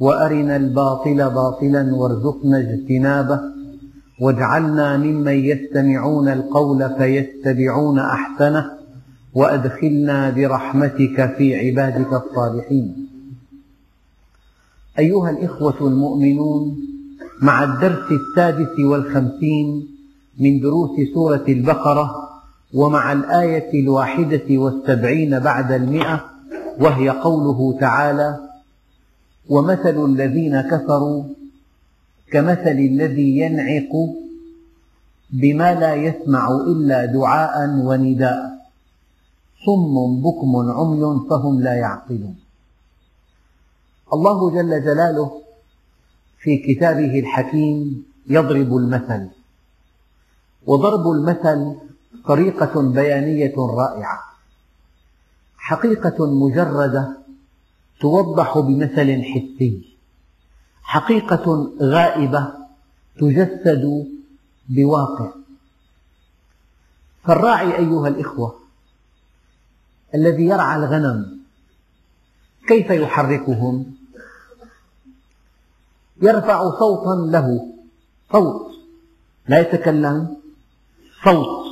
وأرنا الباطل باطلا وارزقنا اجتنابه. واجعلنا ممن يستمعون القول فيتبعون أحسنه. وأدخلنا برحمتك في عبادك الصالحين. أيها الإخوة المؤمنون مع الدرس السادس والخمسين من دروس سورة البقرة ومع الآية الواحدة والسبعين بعد المئة وهي قوله تعالى ومثل الذين كفروا كمثل الذي ينعق بما لا يسمع إلا دعاء ونداء. صم بكم عمي فهم لا يعقلون. الله جل جلاله في كتابه الحكيم يضرب المثل وضرب المثل طريقة بيانية رائعة حقيقة مجردة توضح بمثل حسي. حقيقة غائبة تجسد بواقع. فالراعي أيها الإخوة الذي يرعى الغنم كيف يحركهم؟ يرفع صوتا له صوت. لا يتكلم صوت.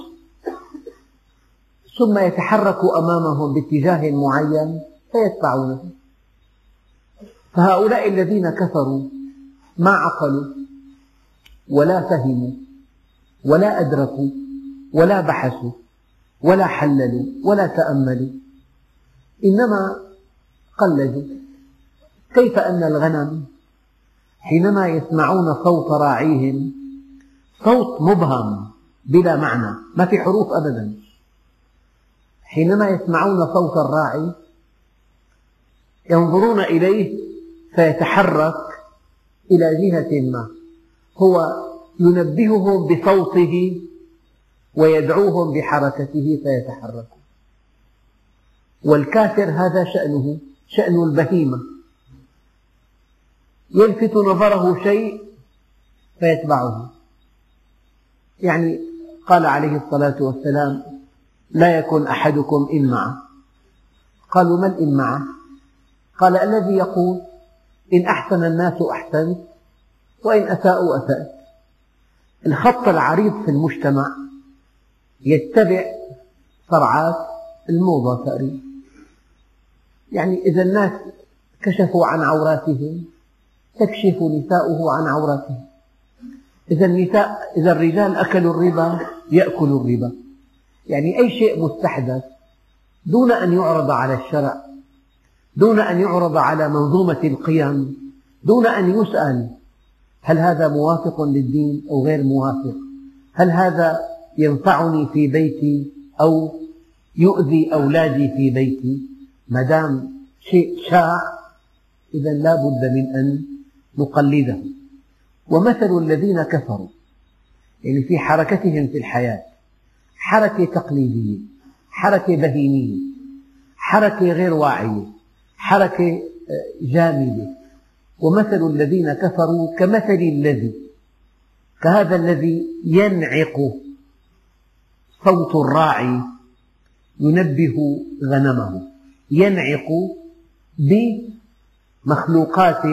ثم يتحرك أمامهم باتجاه معين فيتبعونه فهؤلاء الذين كفروا ما عقلوا ولا فهموا ولا أدركوا ولا بحثوا ولا حللوا ولا تأملوا. إنما قلدوا كيف أن الغنم حينما يسمعون صوت راعيهم صوت مبهم بلا معنى ما في حروف أبدا. حينما يسمعون صوت الراعي ينظرون إليه فيتحرك إلى جهة ما. هو ينبههم بصوته ويدعوهم بحركته فيتحركون والكافر هذا شأنه شأن البهيمة. يلفت نظره شيء فيتبعه. يعني قال عليه الصلاة والسلام لا يكن أحدكم إمعة قالوا ما الإمعة قال الذي يقول إن أحسن الناس أحسنت وإن أساءوا أسأت الخط العريض في المجتمع يتبع صرعات الموضة تقريبا يعني إذا الناس كشفوا عن عوراتهم تكشف نساؤه عن عوراتهم. إذا النساء إذا الرجال أكلوا الربا يأكلوا الربا. يعني أي شيء مستحدث دون أن يعرض على الشرع دون أن يعرض على منظومة القيم دون أن يسأل هل هذا موافق للدين أو غير موافق؟ هل هذا ينفعني في بيتي أو يؤذي أولادي في بيتي؟ ما دام شيء شاع إذا لا بد من أن نقلده. ومثل الذين كفروا يعني في حركتهم في الحياة حركة تقليدية حركة بهيمية حركة غير واعية حركة جامدة. ومثل الذين كفروا كمثل الذي كهذا الذي ينعق صوت الراعي ينبه غنمه. ينعق بمخلوقات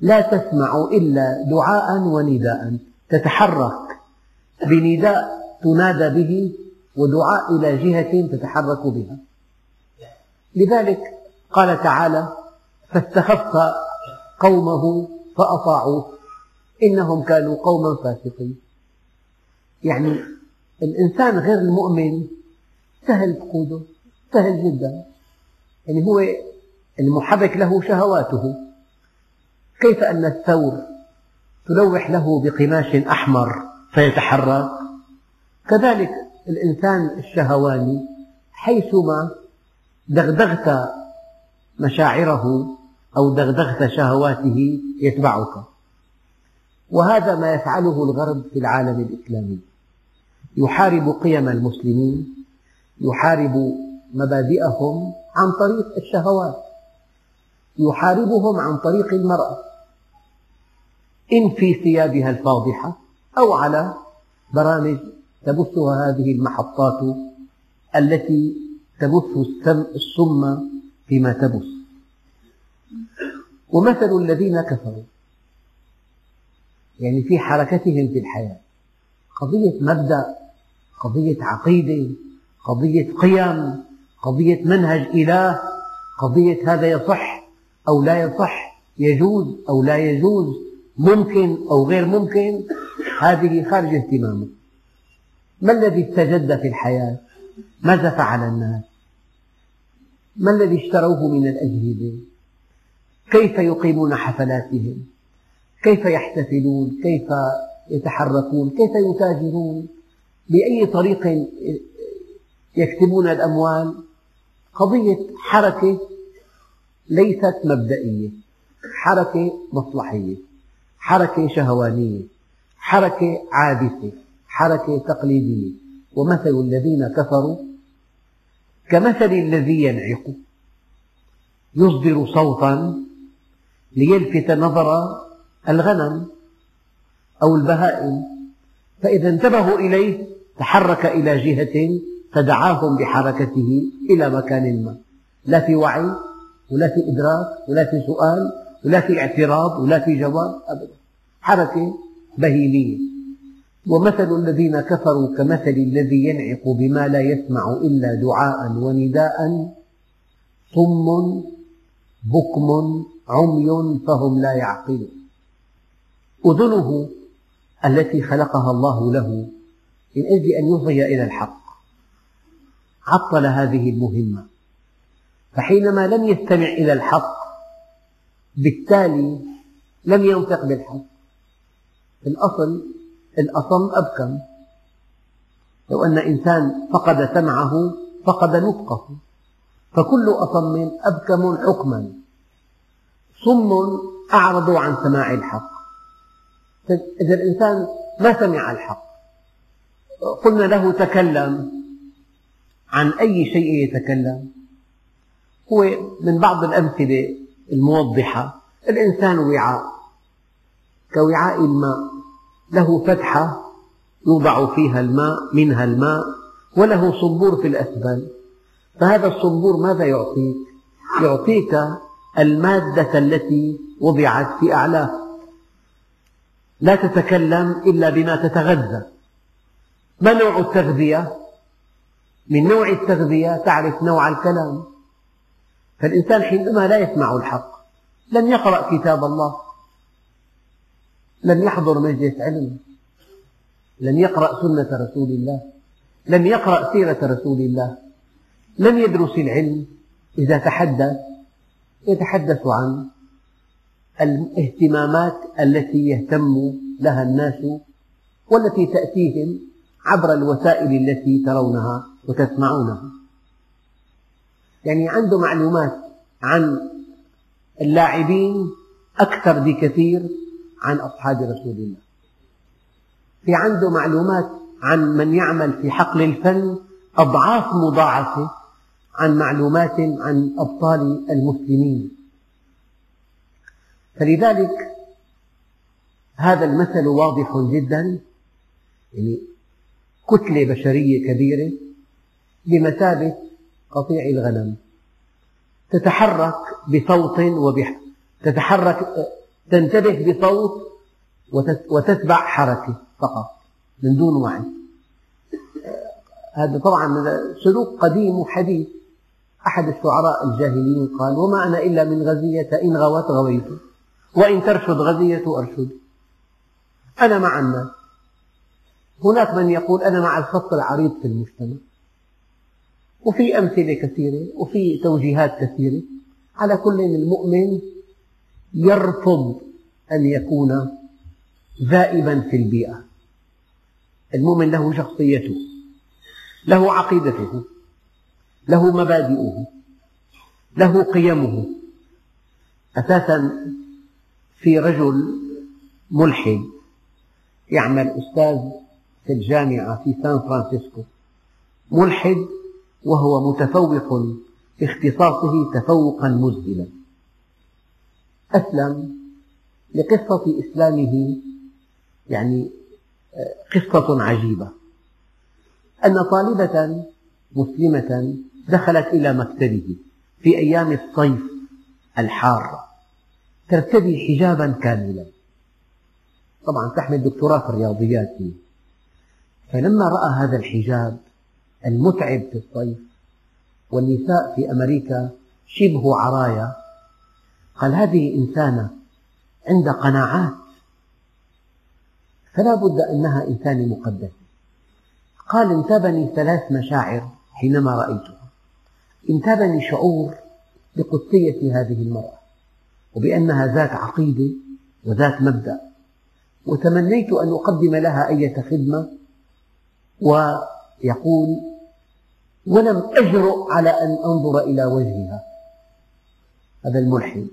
لا تسمع إلا دعاء ونداء. تتحرك بنداء تنادى به ودعاء إلى جهة تتحرك بها. لذلك قال تعالى فاستخف قومه فأطاعوه. إنهم كانوا قوما فاسقين. يعني الإنسان غير المؤمن سهل فقوده سهل جدا. يعني هو المحرك له شهواته. كيف أن الثور تلوح له بقماش أحمر فيتحرك؟ كذلك الإنسان الشهواني حيثما دغدغت مشاعره أو دغدغت شهواته يتبعك. وهذا ما يفعله الغرب في العالم الإسلامي. يحارب قيم المسلمين يحارب مبادئهم عن طريق الشهوات. يحاربهم عن طريق المرأة. إن في ثيابها الفاضحة أو على برامج تبثها هذه المحطات التي تبث السم فيما تبث ومثل الذين كفروا. يعني في حركتهم في الحياة. قضية مبدأ قضية عقيدة قضية قيم قضية منهج إله قضية هذا يصح أو لا يصح يجوز أو لا يجوز ممكن أو غير ممكن هذه خارج اهتمامه. ما الذي استجد في الحياة؟ ماذا فعل الناس؟ ما الذي اشتروه من الأجهزة؟ كيف يقيمون حفلاتهم؟ كيف يحتفلون؟ كيف يتحركون؟ كيف يتاجرون؟ بأي طريق يكسبون الأموال؟ قضية حركة ليست مبدئية. حركة مصلحية. حركة شهوانية. حركة عابثة حركة تقليدية. ومثل الذين كفروا كمثل الذي ينعق يصدر صوتا ليلفت نظر الغنم أو البهائم. فإذا انتبهوا إليه تحرك إلى جهة فدعاهم بحركته إلى مكان ما. لا في وعي ولا في إدراك ولا في سؤال ولا في اعتراض ولا في جواب أبدا. حركة بهيمية. ومثل الذين كفروا كمثل الذي ينعق بما لا يسمع إلا دعاء ونداء صم بكم عمي فهم لا يعقلون. أذنه التي خلقها الله له من أجل أن يصغي إلى الحق. عطل هذه المهمة. فحينما لم يستمع إلى الحق بالتالي لم ينطق بالحق. في الأصل الأصم أبكم. لو أن إنسان فقد سمعه فقد نطقه. فكل أصم أبكم حكما. صم أعرضوا عن سماع الحق. إذا الإنسان ما سمع الحق. قلنا له تكلم. عن أي شيء يتكلم؟ هو من بعض الأمثلة الموضحة. الإنسان وعاء. كوعاء الماء. له فتحة يوضع فيها الماء منها الماء وله صنبور في الأسفل. فهذا الصنبور ماذا يعطيك؟ يعطيك المادة التي وضعت في أعلاه. لا تتكلم إلا بما تتغذى. ما نوع التغذية؟ من نوع التغذية تعرف نوع الكلام. فالإنسان حينما لا يسمع الحق لم يقرأ كتاب الله. لم يحضر مجلس علم. لم يقرأ سنة رسول الله. لم يقرأ سيرة رسول الله. لم يدرس العلم. إذا تحدث يتحدث عن الاهتمامات التي يهتم لها الناس والتي تأتيهم عبر الوسائل التي ترونها وتسمعونها. يعني عنده معلومات عن اللاعبين أكثر بكثير عن أصحاب رسول الله. في عنده معلومات عن من يعمل في حقل الفن أضعاف مضاعفة عن معلومات عن أبطال المسلمين. فلذلك هذا المثل واضح جدا يعني كتلة بشرية كبيرة بمثابة قطيع الغنم. تتحرك بصوت وبح... تتحرك تنتبه بصوت وتتبع حركة فقط من دون وعي. هذا طبعا سلوك قديم وحديث. أحد الشعراء الجاهليين قال وما أنا إلا من غزية إن غوت غويت وإن ترشد غزية أرشد. أنا مع الناس. هناك من يقول أنا مع الخط العريض في المجتمع. وفي أمثلة كثيرة وفي توجيهات كثيرة. على كل المؤمن يرفض أن يكون ذائبا في البيئة. المؤمن له شخصيته له عقيدته له مبادئه له قيمه. أساسا في رجل ملحد يعمل أستاذ في الجامعة في سان فرانسيسكو. ملحد وهو متفوق في اختصاصه تفوقا مذهلا. أسلم لقصة إسلامه يعني قصة عجيبة. أن طالبة مسلمة دخلت إلى مكتبه في أيام الصيف الحارة ترتدي حجابا كاملا. طبعا تحمل دكتوراه في الرياضيات. فلما رأى هذا الحجاب المتعب في الصيف والنساء في أمريكا شبه عرايا قال هذه إنسانة عندها قناعات فلا بد أنها إنسانة مقدسة قال انتابني ثلاث مشاعر حينما رأيتها. انتابني شعور بقدسية هذه المرأة وبأنها ذات عقيدة وذات مبدأ. وتمنيت أن أقدم لها أية خدمة ويقول ولم أجرؤ على أن أنظر إلى وجهها. هذا الملحد.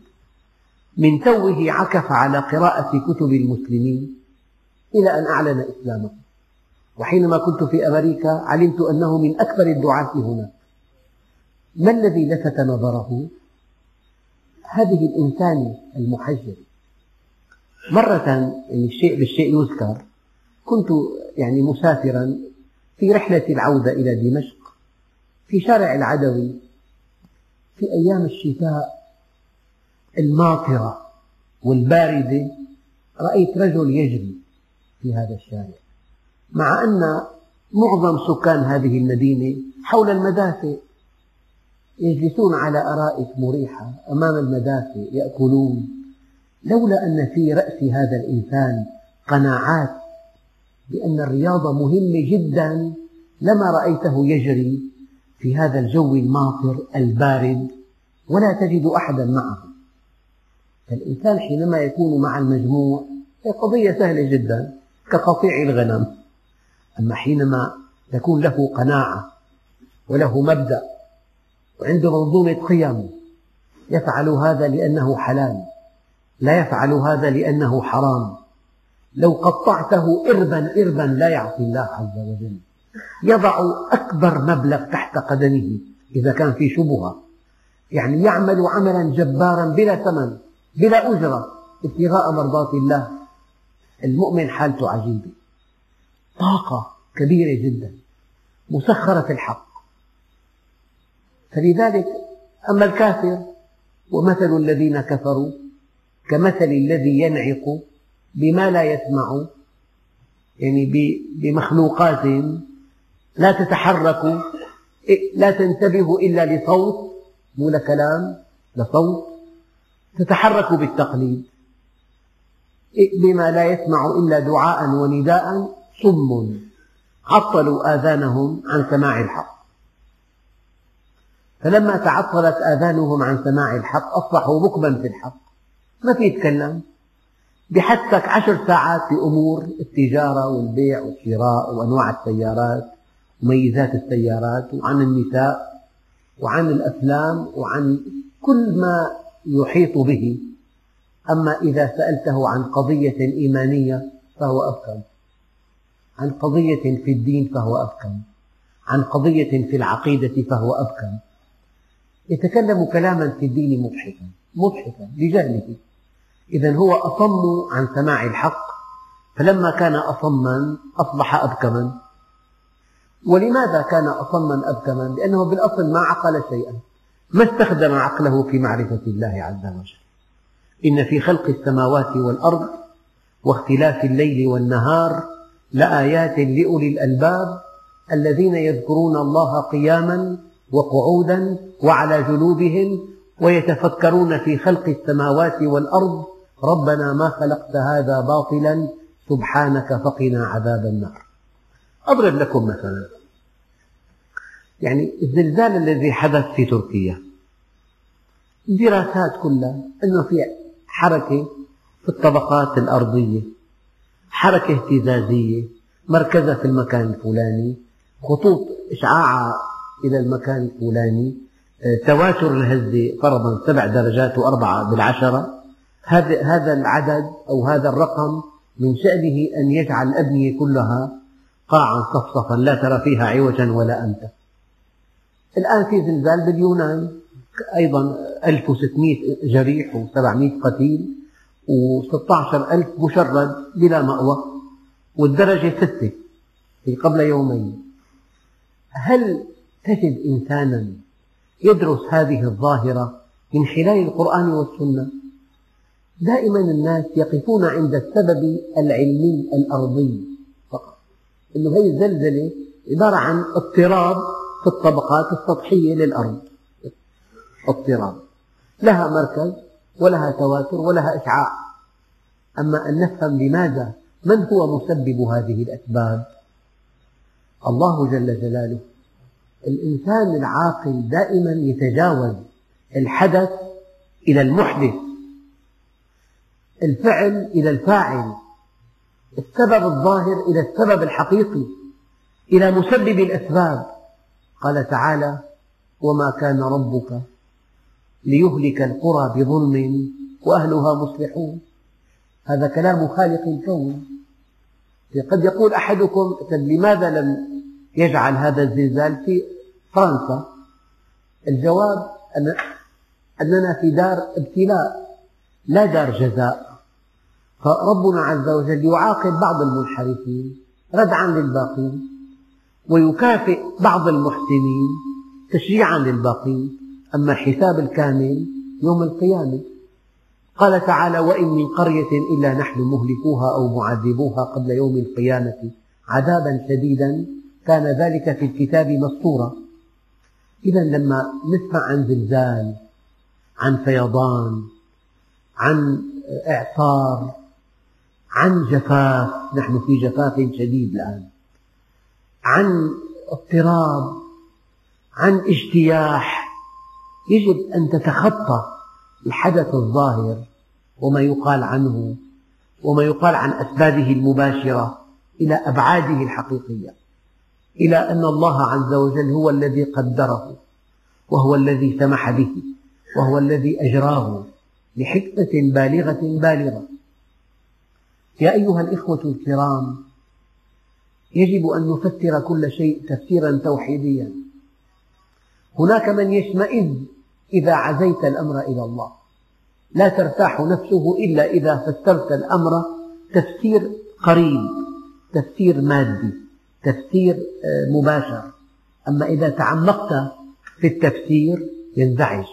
من توه عكف على قراءة كتب المسلمين إلى أن أعلن إسلامه. وحينما كنت في أمريكا علمت أنه من أكثر الدعاة هناك ما الذي لفت نظره؟ هذه الإنسان المحجب مرة يعني الشيء بالشيء يذكر كنت يعني مسافرا في رحلة العودة إلى دمشق في شارع العدوي في أيام الشتاء الماطرة والباردة رأيت رجل يجري في هذا الشارع. مع أن معظم سكان هذه المدينة حول المدافئ يجلسون على أرائك مريحة أمام المدافئ يأكلون. لولا أن في رأس هذا الإنسان قناعات بأن الرياضة مهمة جدا لما رأيته يجري في هذا الجو الماطر البارد ولا تجد أحدا معه. فالإنسان حينما يكون مع المجموع هي قضية سهلة جدا كقطيع الغنم. أما حينما تكون له قناعة وله مبدأ وعنده منظومة قيم يفعل هذا لأنه حلال لا يفعل هذا لأنه حرام. لو قطعته إربا إربا لا يعصي الله عز وجل. يضع أكبر مبلغ تحت قدمه إذا كان في شبهة. يعني يعمل عملا جبارا بلا ثمن. بلا أجرة ابتغاء مرضات الله. المؤمن حالته عجيبة. طاقة كبيرة جدا. مسخرة في الحق. فلذلك أما الكافر ومثل الذين كفروا كمثل الذي ينعق بما لا يسمع يعني بمخلوقات لا تتحرك لا تنتبه إلا لصوت مو لكلام لصوت. تتحرك بالتقليد. بما لا يسمع إلا دعاء ونداء صم. عطلوا آذانهم عن سماع الحق. فلما تعطلت آذانهم عن سماع الحق أصبحوا بكما في الحق. ما في يتكلم. بحثك عشر ساعات بأمور التجارة والبيع والشراء وأنواع السيارات وميزات السيارات وعن النساء وعن الأفلام وعن كل ما يحيط به. أما إذا سألته عن قضية إيمانية فهو أفهم عن قضية في الدين فهو أفهم عن قضية في العقيدة فهو أبكم. يتكلم كلاما في الدين مضحكا مضحكا لجهله. إذا هو أصم عن سماع الحق فلما كان أصما أصبح أبكما. ولماذا كان أصما أبكما؟ لأنه بالأصل ما عقل شيئا. ما استخدم عقله في معرفة الله عز وجل. إن في خلق السماوات والأرض واختلاف الليل والنهار لآيات لأولي الألباب الذين يذكرون الله قياما وقعودا وعلى جنوبهم ويتفكرون في خلق السماوات والأرض ربنا ما خلقت هذا باطلا سبحانك فقنا عذاب النار. أضرب لكم مثلا. يعني الزلزال الذي حدث في تركيا. الدراسات كلها أنه في حركة في الطبقات الأرضية حركة اهتزازية مركزها في المكان الفلاني خطوط إشعاعها إلى المكان الفلاني آه، تواتر الهزة فرضا سبع درجات وأربعة بالعشرة. هذا العدد أو هذا الرقم من شأنه أن يجعل الأبنية كلها قاعا صفصفا لا ترى فيها عوجا ولا أمتا الآن في زلزال باليونان أيضا 1600 جريح و700 قتيل و16 ألف مشرد بلا مأوى والدرجة ستة في قبل يومين. هل تجد إنسانا يدرس هذه الظاهرة من خلال القرآن والسنة؟ دائما الناس يقفون عند السبب العلمي الأرضي فقط. أنه هذه الزلزلة عبارة عن اضطراب في الطبقات السطحية للأرض. اضطراب. لها مركز ولها تواتر ولها إشعاع. أما أن نفهم لماذا من هو مسبب هذه الأسباب؟ الله جل جلاله. الإنسان العاقل دائما يتجاوز الحدث إلى المحدث. الفعل إلى الفاعل. السبب الظاهر إلى السبب الحقيقي. إلى مسبب الأسباب. قال تعالى وما كان ربك ليهلك القرى بظلم وأهلها مصلحون. هذا كلام خالق الكون قد يقول أحدكم لماذا لم يجعل هذا الزلزال في فرنسا؟ الجواب أننا في دار ابتلاء لا دار جزاء. فربنا عز وجل يعاقب بعض المنحرفين ردعا للباقين. ويكافئ بعض المحسنين تشجيعا للباقين أما الحساب الكامل يوم القيامة. قال تعالى وإن من قرية إلا نحن مهلكوها أو معذبوها قبل يوم القيامة عذابا شديدا. كان ذلك في الكتاب مسطورا. إذا لما نسمع عن زلزال عن فيضان عن إعصار عن جفاف نحن في جفاف شديد الآن. عن اضطراب عن اجتياح. يجب أن تتخطى الحدث الظاهر وما يقال عنه وما يقال عن أسبابه المباشرة إلى أبعاده الحقيقية. إلى أن الله عز وجل هو الذي قدره وهو الذي سمح به وهو الذي أجراه لحكمة بالغة بالغة. يا أيها الإخوة الكرام يجب أن نفسر كل شيء تفسيرا توحيديا. هناك من يشمئز إذا عزيت الأمر إلى الله. لا ترتاح نفسه إلا إذا فسرت الأمر تفسير قريب تفسير مادي تفسير آه، مباشر. أما إذا تعمقت في التفسير ينزعج.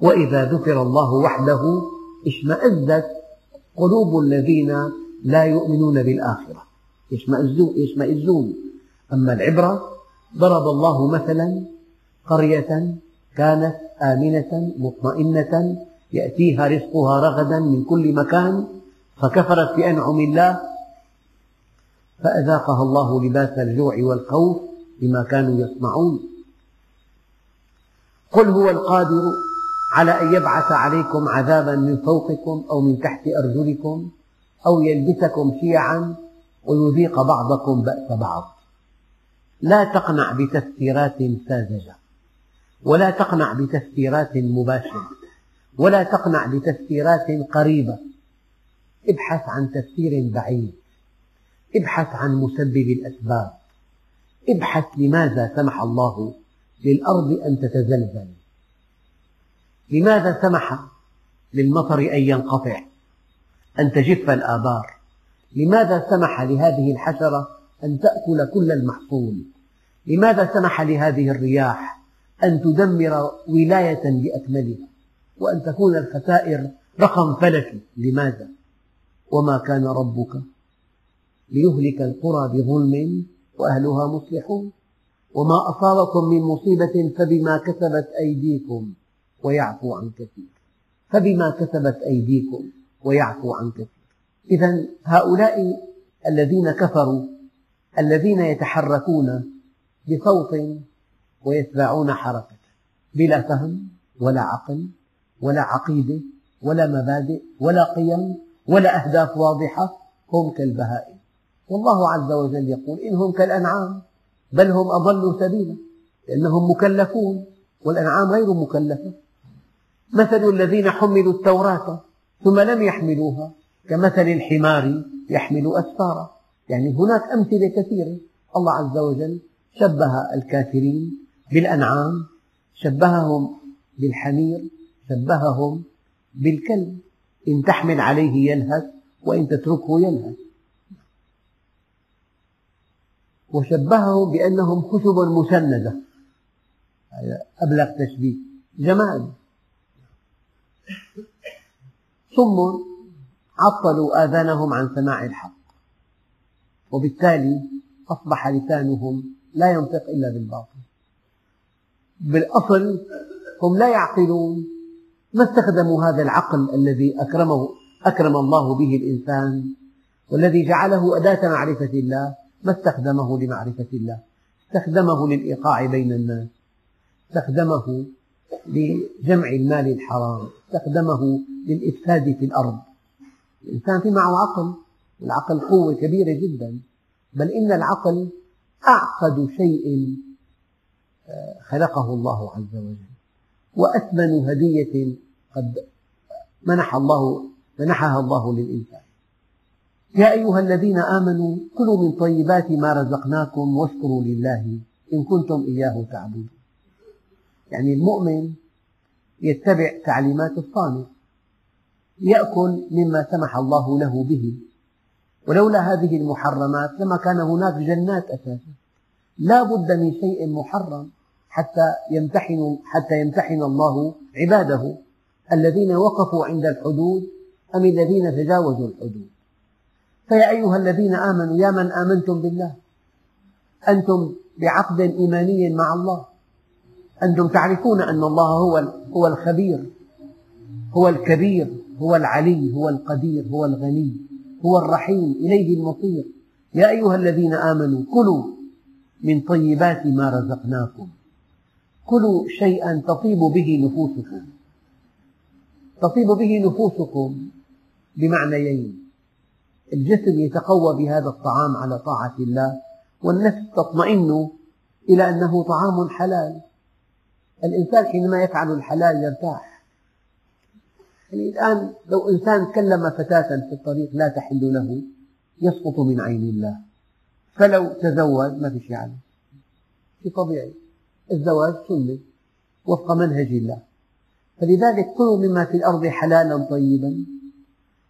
وإذا ذكر الله وحده اشمأزت قلوب الذين لا يؤمنون بالآخرة. يشمئزون. أما العبرة ضرب الله مثلا قرية كانت آمنة مطمئنة يأتيها رزقها رغدا من كل مكان فكفرت بأنعم الله فأذاقها الله لباس الجوع والخوف بما كانوا يصنعون. قل هو القادر على أن يبعث عليكم عذابا من فوقكم أو من تحت أرجلكم أو يلبسكم شيعا ويذيق بعضكم بأس بعض. لا تقنع بتفسيرات ساذجة ولا تقنع بتفسيرات مباشرة ولا تقنع بتفسيرات قريبة. ابحث عن تفسير بعيد ابحث عن مسبب الأسباب. ابحث لماذا سمح الله للأرض أن تتزلزل؟ لماذا سمح للمطر أن ينقطع؟ أن تجف الآبار؟ لماذا سمح لهذه الحشرة أن تأكل كل المحصول؟ لماذا سمح لهذه الرياح أن تدمر ولاية بأكملها وأن تكون الخسائر رقم فلكي لماذا؟ وما كان ربك ليهلك القرى بظلم وأهلها مصلحون؟ وما أصابكم من مصيبة فبما كسبت أيديكم ويعفو عن كثير. فبما كسبت أيديكم ويعفو عن كثير. إذا هؤلاء الذين كفروا الذين يتحركون بصوت ويتبعون حركة بلا فهم ولا عقل ولا عقيدة ولا مبادئ ولا قيم ولا أهداف واضحة هم كالبهائم. والله عز وجل يقول إنهم كالأنعام بل هم أضلوا سبيلا لأنهم مكلفون والأنعام غير مكلفة. مثل الذين حملوا التوراة ثم لم يحملوها كمثل الحمار يحمل أسفارا. يعني هناك أمثلة كثيرة. الله عز وجل شبه الكافرين بالأنعام شبههم بالحمير شبههم بالكلب. إن تحمل عليه يلهث وإن تتركه يلهث. وشبههم بأنهم خشب مسندة. أبلغ تشبيه. جمال صم عطلوا آذانهم عن سماع الحق. وبالتالي أصبح لسانهم لا ينطق إلا بالباطل. بالأصل هم لا يعقلون ما استخدموا هذا العقل الذي أكرمه أكرم الله به الإنسان والذي جعله أداة معرفة الله ما استخدمه لمعرفة الله. استخدمه للإيقاع بين الناس. استخدمه لجمع المال الحرام. استخدمه للإفساد في الأرض. الإنسان في معه عقل العقل قوة كبيرة جدا بل إن العقل أعقد شيء آه، خلقه الله عز وجل. وأثمن هدية قد منح الله منحها الله للإنسان. يا أيها الذين آمنوا كلوا من طيبات ما رزقناكم واشكروا لله إن كنتم إياه تعبدون. يعني المؤمن يتبع تعليمات الصانع يأكل مما سمح الله له به. ولولا هذه المحرمات لما كان هناك جنات أساسا. لا بد من شيء محرم حتى يمتحن حتى يمتحن الله عباده الذين وقفوا عند الحدود أم الذين تجاوزوا الحدود. فيا أيها الذين آمنوا يا من آمنتم بالله أنتم بعقد إيماني مع الله. أنتم تعرفون أن الله هو هو الخبير هو الكبير. هو العلي هو القدير هو الغني هو الرحيم إليه المصير. يا أيها الذين آمنوا كلوا من طيبات ما رزقناكم. كلوا شيئا تطيب به نفوسكم. تطيب به نفوسكم بمعنيين. الجسم يتقوى بهذا الطعام على طاعة الله والنفس تطمئن إلى أنه طعام حلال. الإنسان حينما يفعل الحلال يرتاح. يعني الآن لو إنسان كلم فتاة في الطريق لا تحل له يسقط من عين الله. فلو تزوج ما في شيء عليه. شيء طبيعي. الزواج سنة وفق منهج الله. فلذلك كلوا مما في الأرض حلالا طيبا.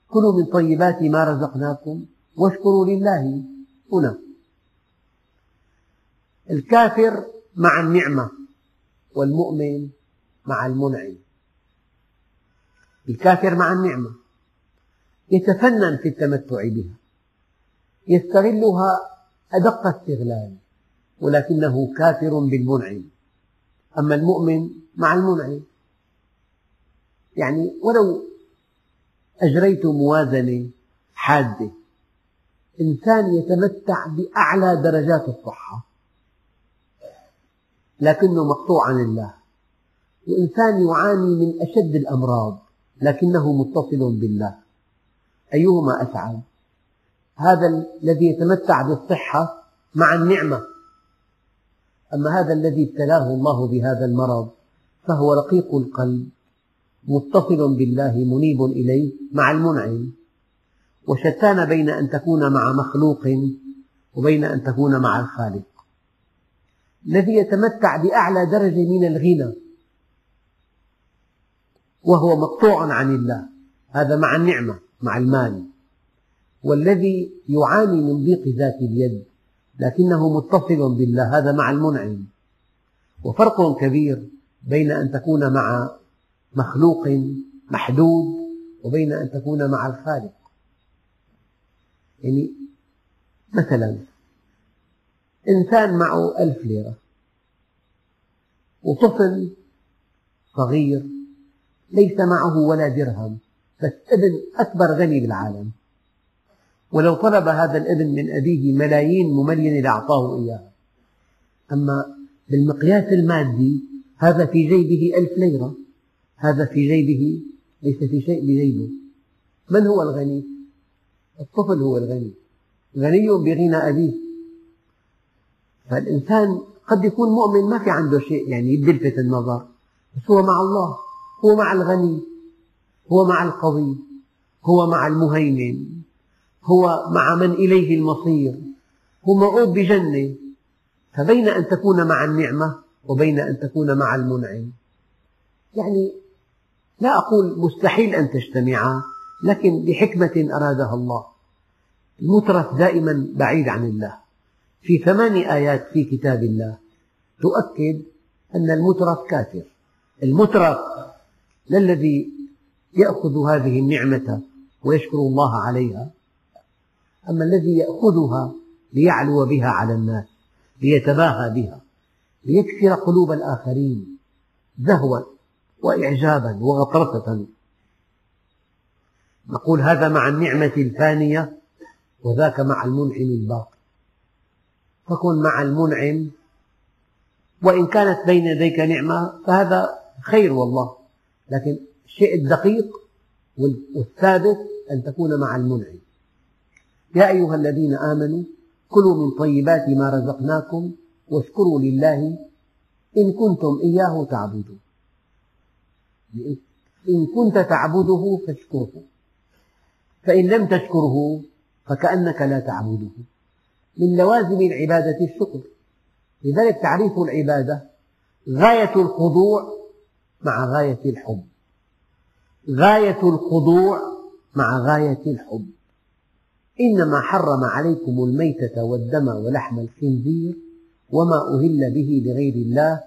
كلوا من طيبات ما رزقناكم واشكروا لله. هنا. الكافر مع النعمة والمؤمن مع المنعم. الكافر مع النعمة. يتفنن في التمتع بها. يستغلها أدق استغلال ولكنه كافر بالمنعم. أما المؤمن مع المنعم. يعني ولو أجريت موازنة حادة إنسان يتمتع بأعلى درجات الصحة لكنه مقطوع عن الله. وإنسان يعاني من أشد الأمراض. لكنه متصل بالله. أيهما أسعد؟ هذا الذي يتمتع بالصحة مع النعمة. أما هذا الذي ابتلاه الله بهذا المرض فهو رقيق القلب متصل بالله منيب إليه مع المنعم. وشتان بين أن تكون مع مخلوق وبين أن تكون مع الخالق. الذي يتمتع بأعلى درجة من الغنى. وهو مقطوع عن الله. هذا مع النعمة مع المال. والذي يعاني من ضيق ذات اليد لكنه متصل بالله هذا مع المنعم. وفرق كبير بين أن تكون مع مخلوق محدود وبين أن تكون مع الخالق. يعني مثلا إنسان معه ألف ليرة وطفل صغير ليس معه ولا درهم بس ابن أكبر غني بالعالم. ولو طلب هذا الابن من أبيه ملايين مملينة لأعطاه إياها. أما بالمقياس المادي هذا في جيبه ألف ليرة. هذا في جيبه ليس في شيء بجيبه. من هو الغني؟ الطفل هو الغني. غني بغنى أبيه. فالإنسان قد يكون مؤمن ما في عنده شيء يعني يلفت النظر بس هو مع الله. هو مع الغني هو مع القوي هو مع المهيمن هو مع من إليه المصير هو موعود بجنة. فبين أن تكون مع النعمة وبين أن تكون مع المنعم. يعني لا أقول مستحيل أن تجتمعا لكن بحكمة أرادها الله. المترف دائما بعيد عن الله. في ثمان آيات في كتاب الله تؤكد أن المترف كافر. المترف لا الذي يأخذ هذه النعمة ويشكر الله عليها أما الذي يأخذها ليعلو بها على الناس ليتباهى بها ليكسر قلوب الآخرين زهوا وإعجابا وغطرسة. نقول هذا مع النعمة الفانية وذاك مع المنعم الباقي فكن مع المنعم وإن كانت بين يديك نعمة فهذا خير والله. لكن الشيء الدقيق والثابت أن تكون مع المنعم. يا أيها الذين آمنوا كلوا من طيبات ما رزقناكم واشكروا لله إن كنتم إياه تعبدون. إن كنت تعبده فاشكره. فإن لم تشكره فكأنك لا تعبده. من لوازم العبادة الشكر. لذلك تعريف العبادة غاية الخضوع مع غاية الحب. غاية الخضوع مع غاية الحب. إنما حرم عليكم الميتة والدم ولحم الخنزير وما أهل به لغير الله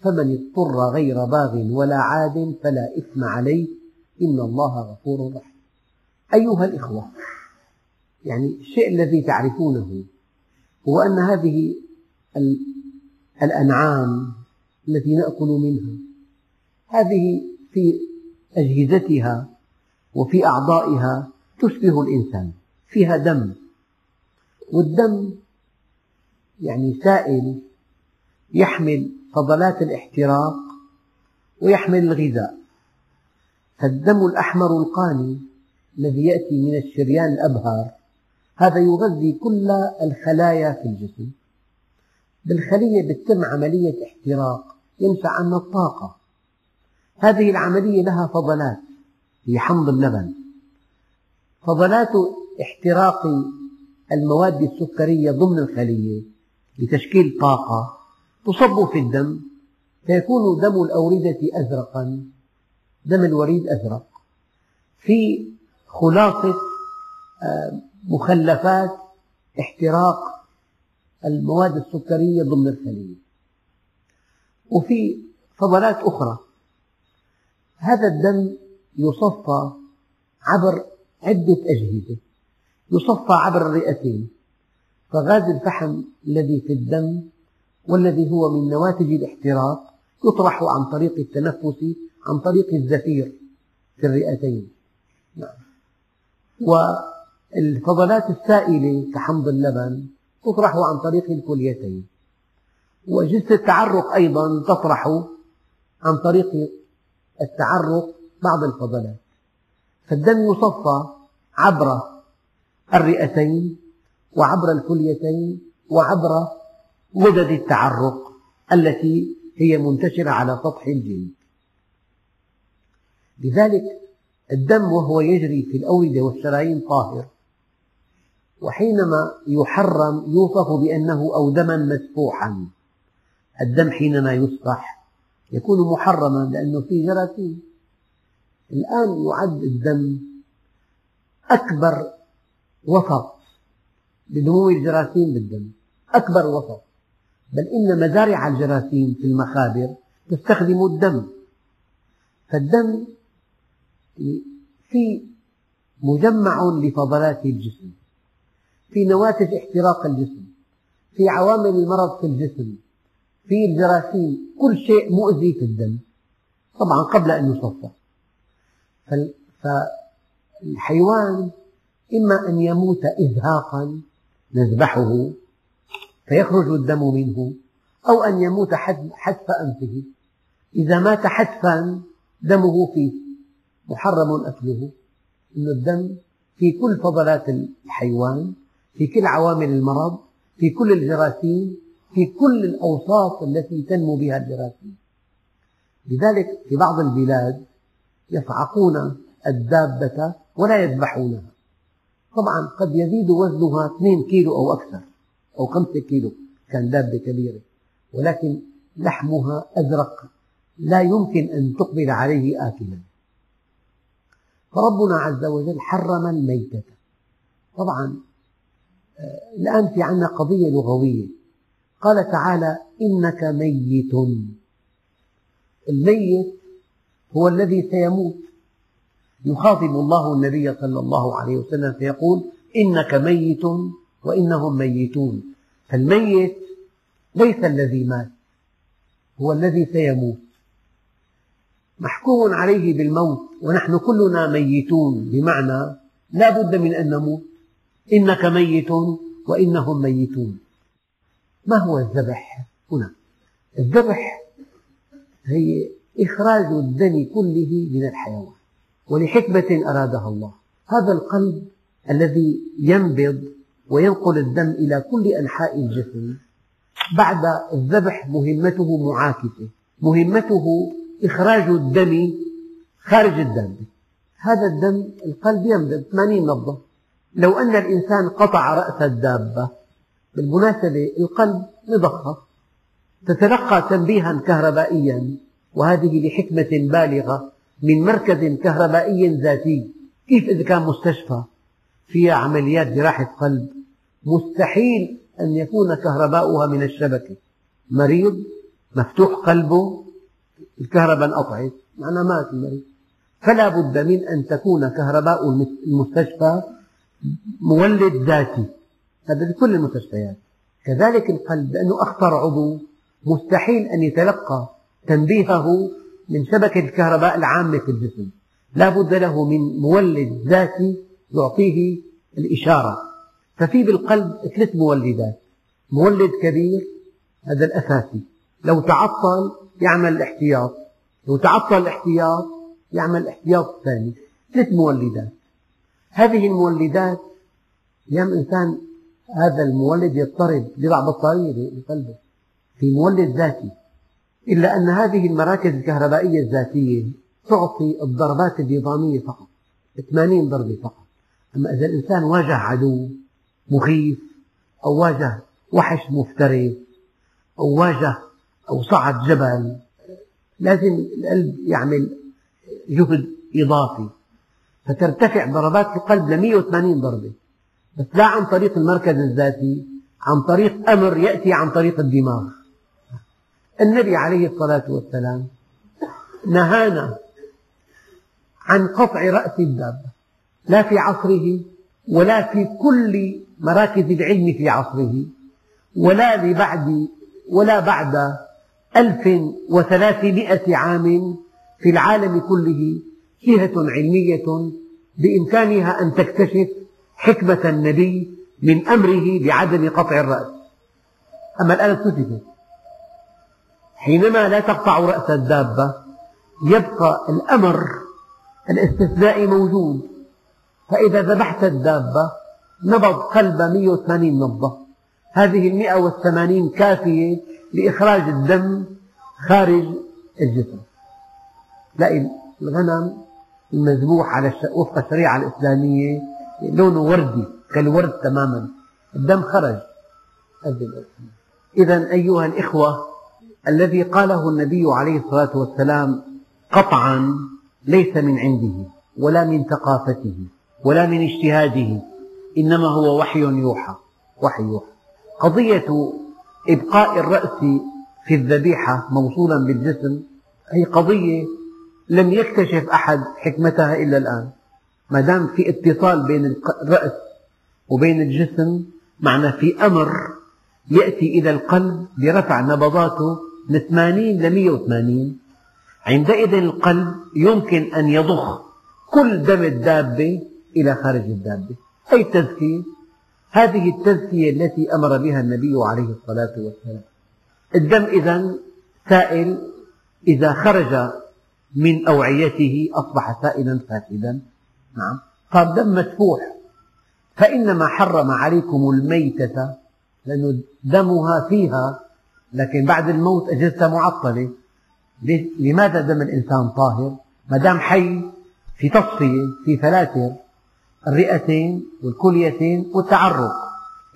فمن اضطر غير باغ ولا عاد فلا إثم عليه. إن الله غفور رحيم. أيها الإخوة يعني الشيء الذي تعرفونه هو أن هذه الأنعام التي نأكل منها هذه في أجهزتها وفي أعضائها تشبه الإنسان فيها دم. والدم يعني سائل يحمل فضلات الاحتراق ويحمل الغذاء. فالدم الأحمر القاني الذي يأتي من الشريان الأبهر هذا يغذي كل الخلايا في الجسم. بالخلية تتم عملية احتراق ينشأ عنها الطاقة. هذه العملية لها فضلات. هي حمض اللبن. فضلات احتراق المواد السكرية ضمن الخلية لتشكيل طاقة تصب في الدم. فيكون دم الأوردة أزرقا دم الوريد أزرق. في خلاصة آه، مخلفات احتراق المواد السكرية ضمن الخلية. وفي فضلات أخرى. هذا الدم يصفى عبر عدة أجهزة. يصفى عبر الرئتين. فغاز الفحم الذي في الدم والذي هو من نواتج الاحتراق يطرح عن طريق التنفس عن طريق الزفير في الرئتين. نعم. والفضلات السائلة كحمض اللبن تطرح عن طريق الكليتين. وأجهزة التعرق أيضا تطرح عن طريق التعرق بعض الفضلات. فالدم يصفى عبر الرئتين وعبر الكليتين وعبر غدد التعرق التي هي منتشرة على سطح الجلد. لذلك الدم وهو يجري في الأوردة والشرايين طاهر وحينما يحرم يوصف بأنه أو دما مسفوحا. الدم حينما يسفح يكون محرما لأنه فيه جراثيم. الآن يعد الدم أكبر وسط لنمو الجراثيم بالدم. أكبر وسط بل إن مزارع الجراثيم في المخابر تستخدم الدم. فالدم في مجمع لفضلات الجسم في نواتج احتراق الجسم في عوامل المرض في الجسم. في الجراثيم كل شيء مؤذي في الدم. طبعا قبل أن يصفى. فالحيوان إما أن يموت إزهاقا نذبحه فيخرج الدم منه أو أن يموت حتف أنفه. إذا مات حتفا دمه فيه محرم أكله. إن الدم في كل فضلات الحيوان في كل عوامل المرض في كل الجراثيم في كل الأوصاف التي تنمو بها الجراثيم لذلك في بعض البلاد يصعقون الدابة ولا يذبحونها. طبعا قد يزيد وزنها 2 كيلو أو أكثر أو 5 كيلو كان دابة كبيرة. ولكن لحمها أزرق لا يمكن أن تقبل عليه آكلا. فربنا عز وجل حرم الميتة. طبعا آه، الآن في عندنا قضية لغوية. قال تعالى إنك ميت. الميت هو الذي سيموت. يخاطب الله النبي صلى الله عليه وسلم فيقول إنك ميت وإنهم ميتون. فالميت ليس الذي مات هو الذي سيموت. محكوم عليه بالموت ونحن كلنا ميتون. بمعنى لا بد من أن نموت. إنك ميت وإنهم ميتون. ما هو الذبح هنا؟ الذبح هي إخراج الدم كله من الحيوان ولحكمة أرادها الله. هذا القلب الذي ينبض وينقل الدم إلى كل أنحاء الجسم. بعد الذبح مهمته معاكسة مهمته إخراج الدم خارج الدابة هذا الدم القلب ينبض 80 نبضة لو أن الإنسان قطع رأس الدابة بالمناسبة القلب مضخة تتلقى تنبيها كهربائيا وهذه لحكمة بالغة من مركز كهربائي ذاتي. كيف إذا كان مستشفى؟ فيها عمليات جراحة قلب. مستحيل أن يكون كهرباؤها من الشبكة. مريض؟ مفتوح قلبه؟ الكهرباء انقطعت. معناه مات المريض. فلا بد من أن تكون كهرباء المستشفى مولد ذاتي. هذا بكل المستشفيات. كذلك القلب لأنه أخطر عضو مستحيل أن يتلقى تنبيهه من شبكة الكهرباء العامة في الجسم. لا بد له من مولد ذاتي يعطيه الإشارة. ففي بالقلب ثلاث مولدات. مولد كبير هذا الأساسي. لو تعطل يعمل الاحتياط. لو تعطل الاحتياط يعمل الاحتياط الثاني ثلاث مولدات. هذه المولدات أيام إنسان هذا المولد يضطرب يضع بطارية بقلبه في مولد ذاتي. إلا أن هذه المراكز الكهربائية الذاتية تعطي الضربات النظامية فقط 80 ضربة فقط. أما إذا الإنسان واجه عدو مخيف أو واجه وحش مفترس أو واجه أو صعد جبل لازم القلب يعمل جهد إضافي. فترتفع ضربات القلب ل 180 ضربة. بس لا عن طريق المركز الذاتي عن طريق أمر يأتي عن طريق الدماغ. النبي عليه الصلاة والسلام نهانا عن قطع رأس الدابة لا في عصره ولا في كل مراكز العلم في عصره ولا لبعد ولا بعد ألف وثلاثمائة عام في العالم كله جهة علمية بإمكانها أن تكتشف حكمة النبي من أمره بعدم قطع الرأس. أما الآن اكتشفت حينما لا تقطع رأس الدابة يبقى الأمر الاستثنائي موجود. فإذا ذبحت الدابة نبض قلب 180 نبضة. هذه المئة والثمانين كافية لإخراج الدم خارج الجسم. لا الغنم المذبوح على وفق الشريعة الإسلامية لونه وردي كالورد تماما. الدم خرج. إذا أيها الإخوة الذي قاله النبي عليه الصلاة والسلام قطعا ليس من عنده ولا من ثقافته ولا من اجتهاده إنما هو وحي يوحى. وحي يوحى. قضية إبقاء الرأس في الذبيحة موصولا بالجسم هي قضية لم يكتشف أحد حكمتها إلا الآن. ما دام في اتصال بين الرأس وبين الجسم معنى في أمر يأتي إلى القلب برفع نبضاته من 80 ل 180 عندئذ القلب يمكن أن يضخ كل دم الدابة إلى خارج الدابة. أي التزكية هذه التزكية التي أمر بها النبي عليه الصلاة والسلام. الدم إذا سائل إذا خرج من أوعيته أصبح سائلا فاسدا. نعم. صار دم مسفوح فإنما حرم عليكم الميتة لأن دمها فيها لكن بعد الموت أجهزتها معطلة. لماذا دم الإنسان طاهر؟ ما دام حي في تصفية في فلاتر الرئتين والكليتين والتعرق.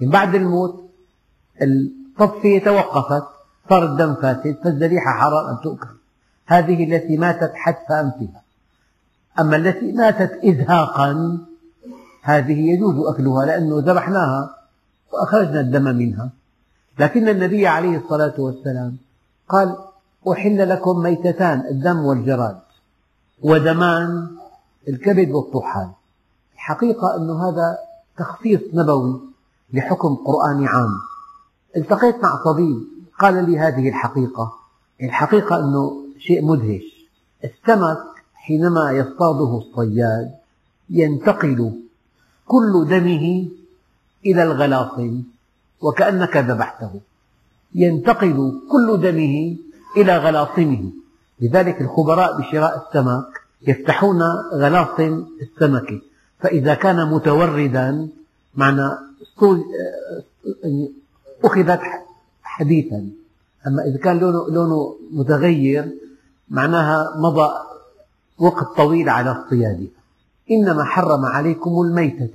يعني بعد الموت التصفية توقفت صار الدم فاسد فالذبيحة حرام أن تؤكل. هذه التي ماتت حتف أنفها. أما التي ماتت إزهاقا هذه يجوز أكلها لأنه ذبحناها وأخرجنا الدم منها. لكن النبي عليه الصلاة والسلام قال أحل لكم ميتتان الدم والجراد ودمان الكبد والطحال. الحقيقة أن هذا تخصيص نبوي لحكم قرآني عام. التقيت مع طبيب قال لي هذه الحقيقة. الحقيقة أنه شيء مدهش. السمك حينما يصطاده الصياد ينتقل كل دمه إلى الغلاصم وكأنك ذبحته. ينتقل كل دمه إلى غلاصمه لذلك الخبراء بشراء السمك يفتحون غلاصم السمكة فإذا كان متوردا معنى أخذت حديثا. أما إذا كان لونه, لونه متغير معناها مضى وقت طويل على اصطيادها إنما حرم عليكم الميتة.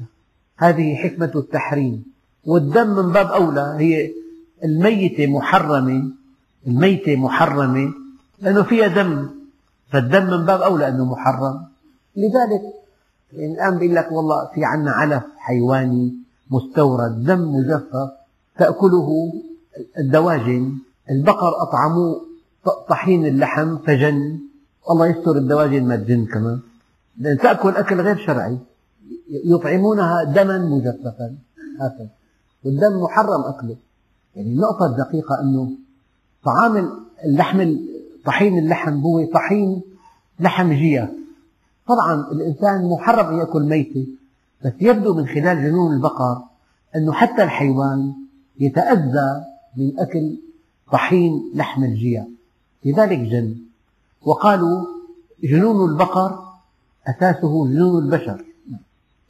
هذه حكمة التحريم. والدم من باب أولى هي الميتة محرمة الميتة محرمة لأنه فيها دم. فالدم من باب أولى أنه محرم. لذلك يعني الآن بيقول لك والله في عنا علف حيواني مستورد دم مجفف تأكله الدواجن. البقر أطعموه طحين اللحم فجن. الله يستر الدواجن ما تجن كمان. لأن تأكل أكل غير شرعي. يطعمونها دما مجففا. هكذا. والدم محرم أكله. يعني النقطة الدقيقة أنه طعام اللحم طحين اللحم هو طحين لحم جيف طبعا الإنسان محرم يأكل ميتة. بس يبدو من خلال جنون البقر أنه حتى الحيوان يتأذى من أكل طحين لحم الجيع لذلك جن. وقالوا جنون البقر أساسه جنون البشر.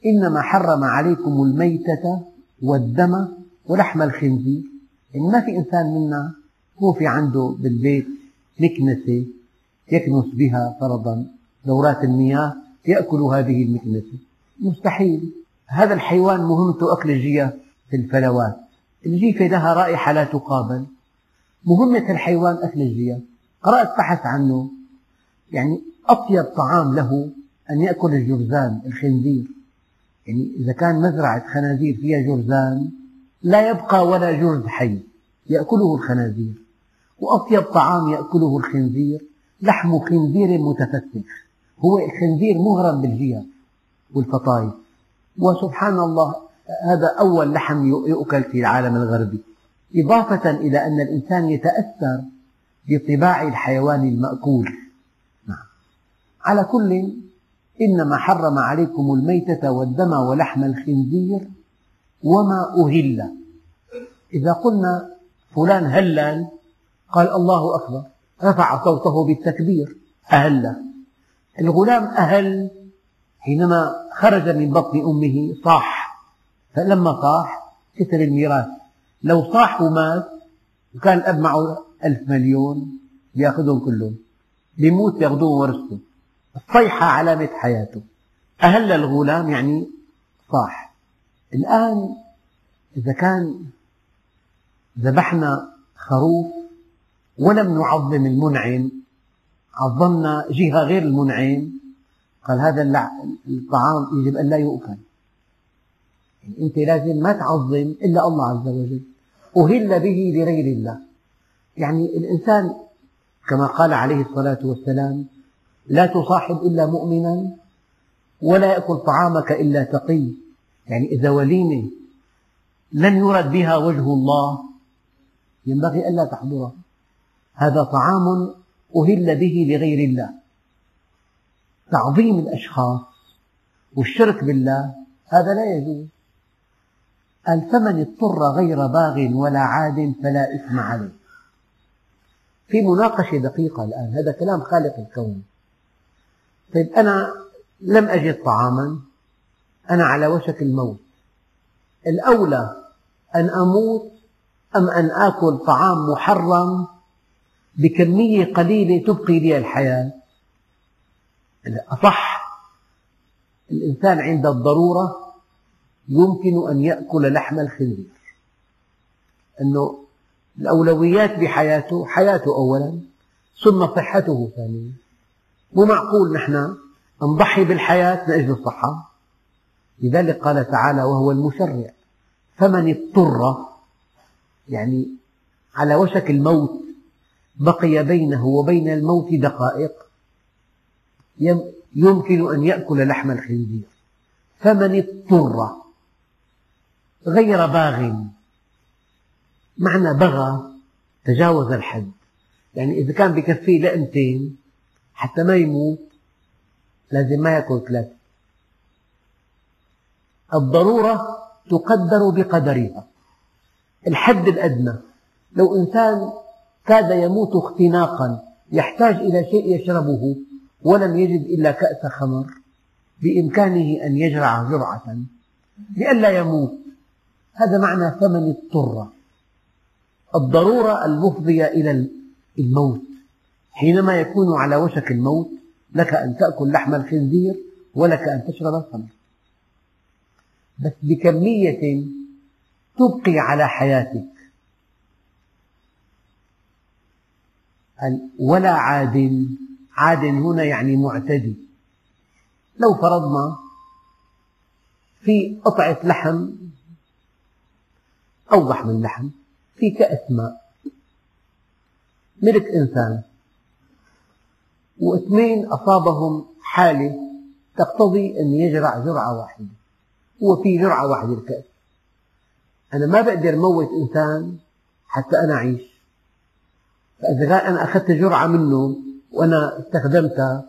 إنما حرم عليكم الميتة والدم ولحم الخنزير. يعني ما في إنسان منا هو في عنده بالبيت مكنسة يكنس بها فرضا دورات المياه يأكل هذه المكنسة. مستحيل. هذا الحيوان مهمته أكل الجيف في الفلوات. الجيفة لها رائحة لا تقابل. مهمة الحيوان أكل الجيف قرأت بحث عنه. يعني أطيب طعام له أن يأكل الجرذان الخنزير. يعني إذا كان مزرعة خنازير فيها جرذان لا يبقى ولا جرذ حي. يأكله الخنازير. وأطيب طعام يأكله الخنزير لحم خنزير متفتح. هو الخنزير مغرم بالجيف والفطايف وسبحان الله هذا أول لحم يؤكل في العالم الغربي. إضافة إلى أن الإنسان يتأثر بطباع الحيوان المأكول. على كل إنما حرم عليكم الميتة والدم ولحم الخنزير وما أهل. إذا قلنا فلان هلل قال الله أكبر رفع صوته بالتكبير أهل. الغلام أهل حينما خرج من بطن أمه صاح فلما صاح كسر الميراث. لو صاح ومات وكان الأب معه ألف مليون يأخذهم كلهم. بيموت يأخذون ورثته الصيحة علامة حياته. أهل الغلام يعني صاح. الآن إذا كان ذبحنا خروف ولم نعظم المنعم عظمنا جهة غير المنعم قال هذا الطعام يجب أن لا يؤكل. يعني أنت لازم ما تعظم إلا الله عز وجل. أهل به لغير الله. يعني الإنسان كما قال عليه الصلاة والسلام لا تصاحب إلا مؤمنا ولا يأكل طعامك إلا تقي. يعني إذا وليمة لن يرد بها وجه الله ينبغي ألا تحضرها هذا طعام أهل به لغير الله. تعظيم الأشخاص والشرك بالله هذا لا يجوز. قال فمن اضطر غير باغ ولا عاد فلا إثم عليه. في مناقشة دقيقة الآن هذا كلام خالق الكون. طيب أنا لم أجد طعاما. أنا على وشك الموت. الأولى أن أموت أم أن آكل طعام محرم بكمية قليلة تبقي لي الحياة؟ الأصح الإنسان عند الضرورة يمكن أن يأكل لحم الخنزير. أنه الأولويات بحياته حياته أولا ثم صحته ثانيا. مو معقول نحن نضحي بالحياة لأجل الصحة؟ لذلك قال تعالى وهو المشرع فمن اضطر يعني على وشك الموت بقي بينه وبين الموت دقائق يمكن أن يأكل لحم الخنزير. فمن اضطر غير باغ معنى بغى تجاوز الحد. يعني إذا كان بكفيه لقمتين حتى ما يموت لازم ما يأكل ثلاثة الضرورة تقدر بقدرها. الحد الأدنى. لو إنسان كاد يموت اختناقا يحتاج إلى شيء يشربه ولم يجد إلا كأس خمر بإمكانه أن يجرع جرعة. لئلا يموت. هذا معنى فمن اضطر الضرورة المفضية إلى الموت. حينما يكون على وشك الموت لك أن تأكل لحم الخنزير ولك أن تشرب الخمر. بس بكمية تبقي على حياتك. ولا عاد عاد هنا يعني معتدي. لو فرضنا في قطعة لحم أوضح من لحم في كأس ماء. ملك إنسان واثنين أصابهم حالة تقتضي أن يجرع جرعة واحدة هو في جرعة واحدة الكأس. أنا ما بقدر موت إنسان حتى أنا أعيش. فإذا كان أنا أخذت جرعة منه وأنا استخدمتها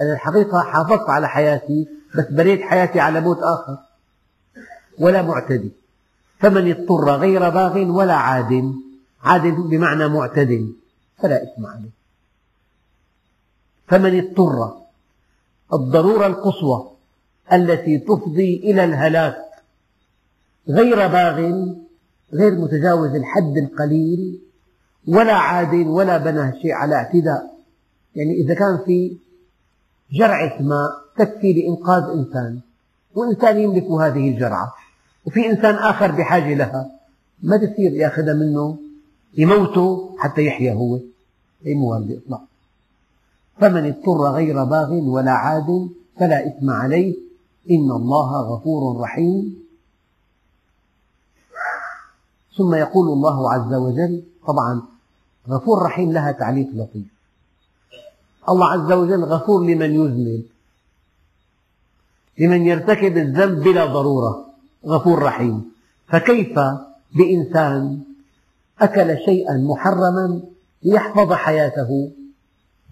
أنا الحقيقة حافظت على حياتي بس بنيت حياتي على موت آخر. ولا معتدي. فمن اضطر غير باغ ولا عاد عاد بمعنى معتد فلا إثم عليه. فمن اضطر الضرورة القصوى التي تفضي إلى الهلاك غير باغ غير متجاوز الحد القليل ولا عاد ولا بنى شيء على اعتداء. يعني إذا كان في جرعة ماء تكفي لإنقاذ إنسان وإنسان يملك هذه الجرعة. وفي إنسان آخر بحاجة لها ما تصير يأخذها منه يموته حتى يحيا هو. أي مو بإطلاق فمن اضطر غير باغ ولا عاد فلا إثم عليه. إن الله غفور رحيم. ثم يقول الله عز وجل طبعا غفور رحيم لها تعليق لطيف. الله عز وجل غفور لمن يذنب لمن يرتكب الذنب بلا ضرورة غفور رحيم. فكيف بإنسان أكل شيئا محرما ليحفظ حياته؟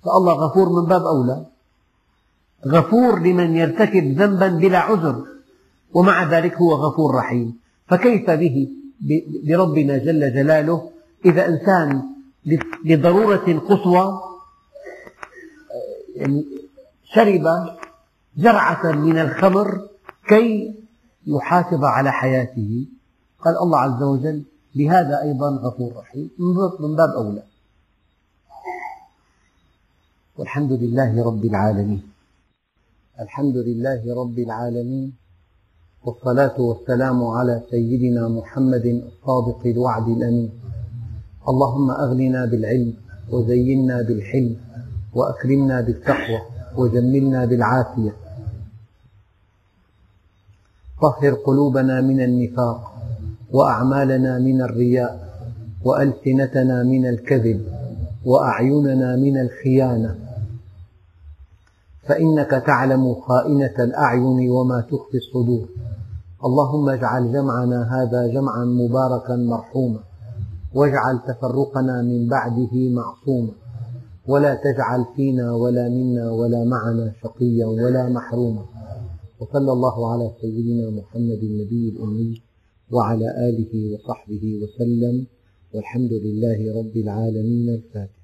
فالله غفور من باب أولى. غفور لمن يرتكب ذنبا بلا عذر ومع ذلك هو غفور رحيم. فكيف به؟ بربنا جل جلاله. إذا إنسان لضرورة قصوى يعني شرب جرعة من الخمر كي يحافظ على حياته. قال الله عز وجل بهذا أيضا غفور رحيم. من باب أولى. والحمد لله رب العالمين. الحمد لله رب العالمين. والصلاة والسلام على سيدنا محمد الصادق الوعد الأمين. اللهم أغننا بالعلم وزينا بالحلم وأكرمنا بالتقوى وجملنا بالعافية. طهر قلوبنا من النفاق وأعمالنا من الرياء وألسنتنا من الكذب وأعيننا من الخيانة فإنك تعلم خائنة الأعين وما تخفي الصدور. اللهم اجعل جمعنا هذا جمعا مباركا مرحوما. واجعل تفرقنا من بعده معصوما. ولا تجعل فينا ولا منا ولا معنا شقيا ولا محروما. وصلى الله على سيدنا محمد النبي الأمي وعلى آله وصحبه وسلم. والحمد لله رب العالمين. الفاتح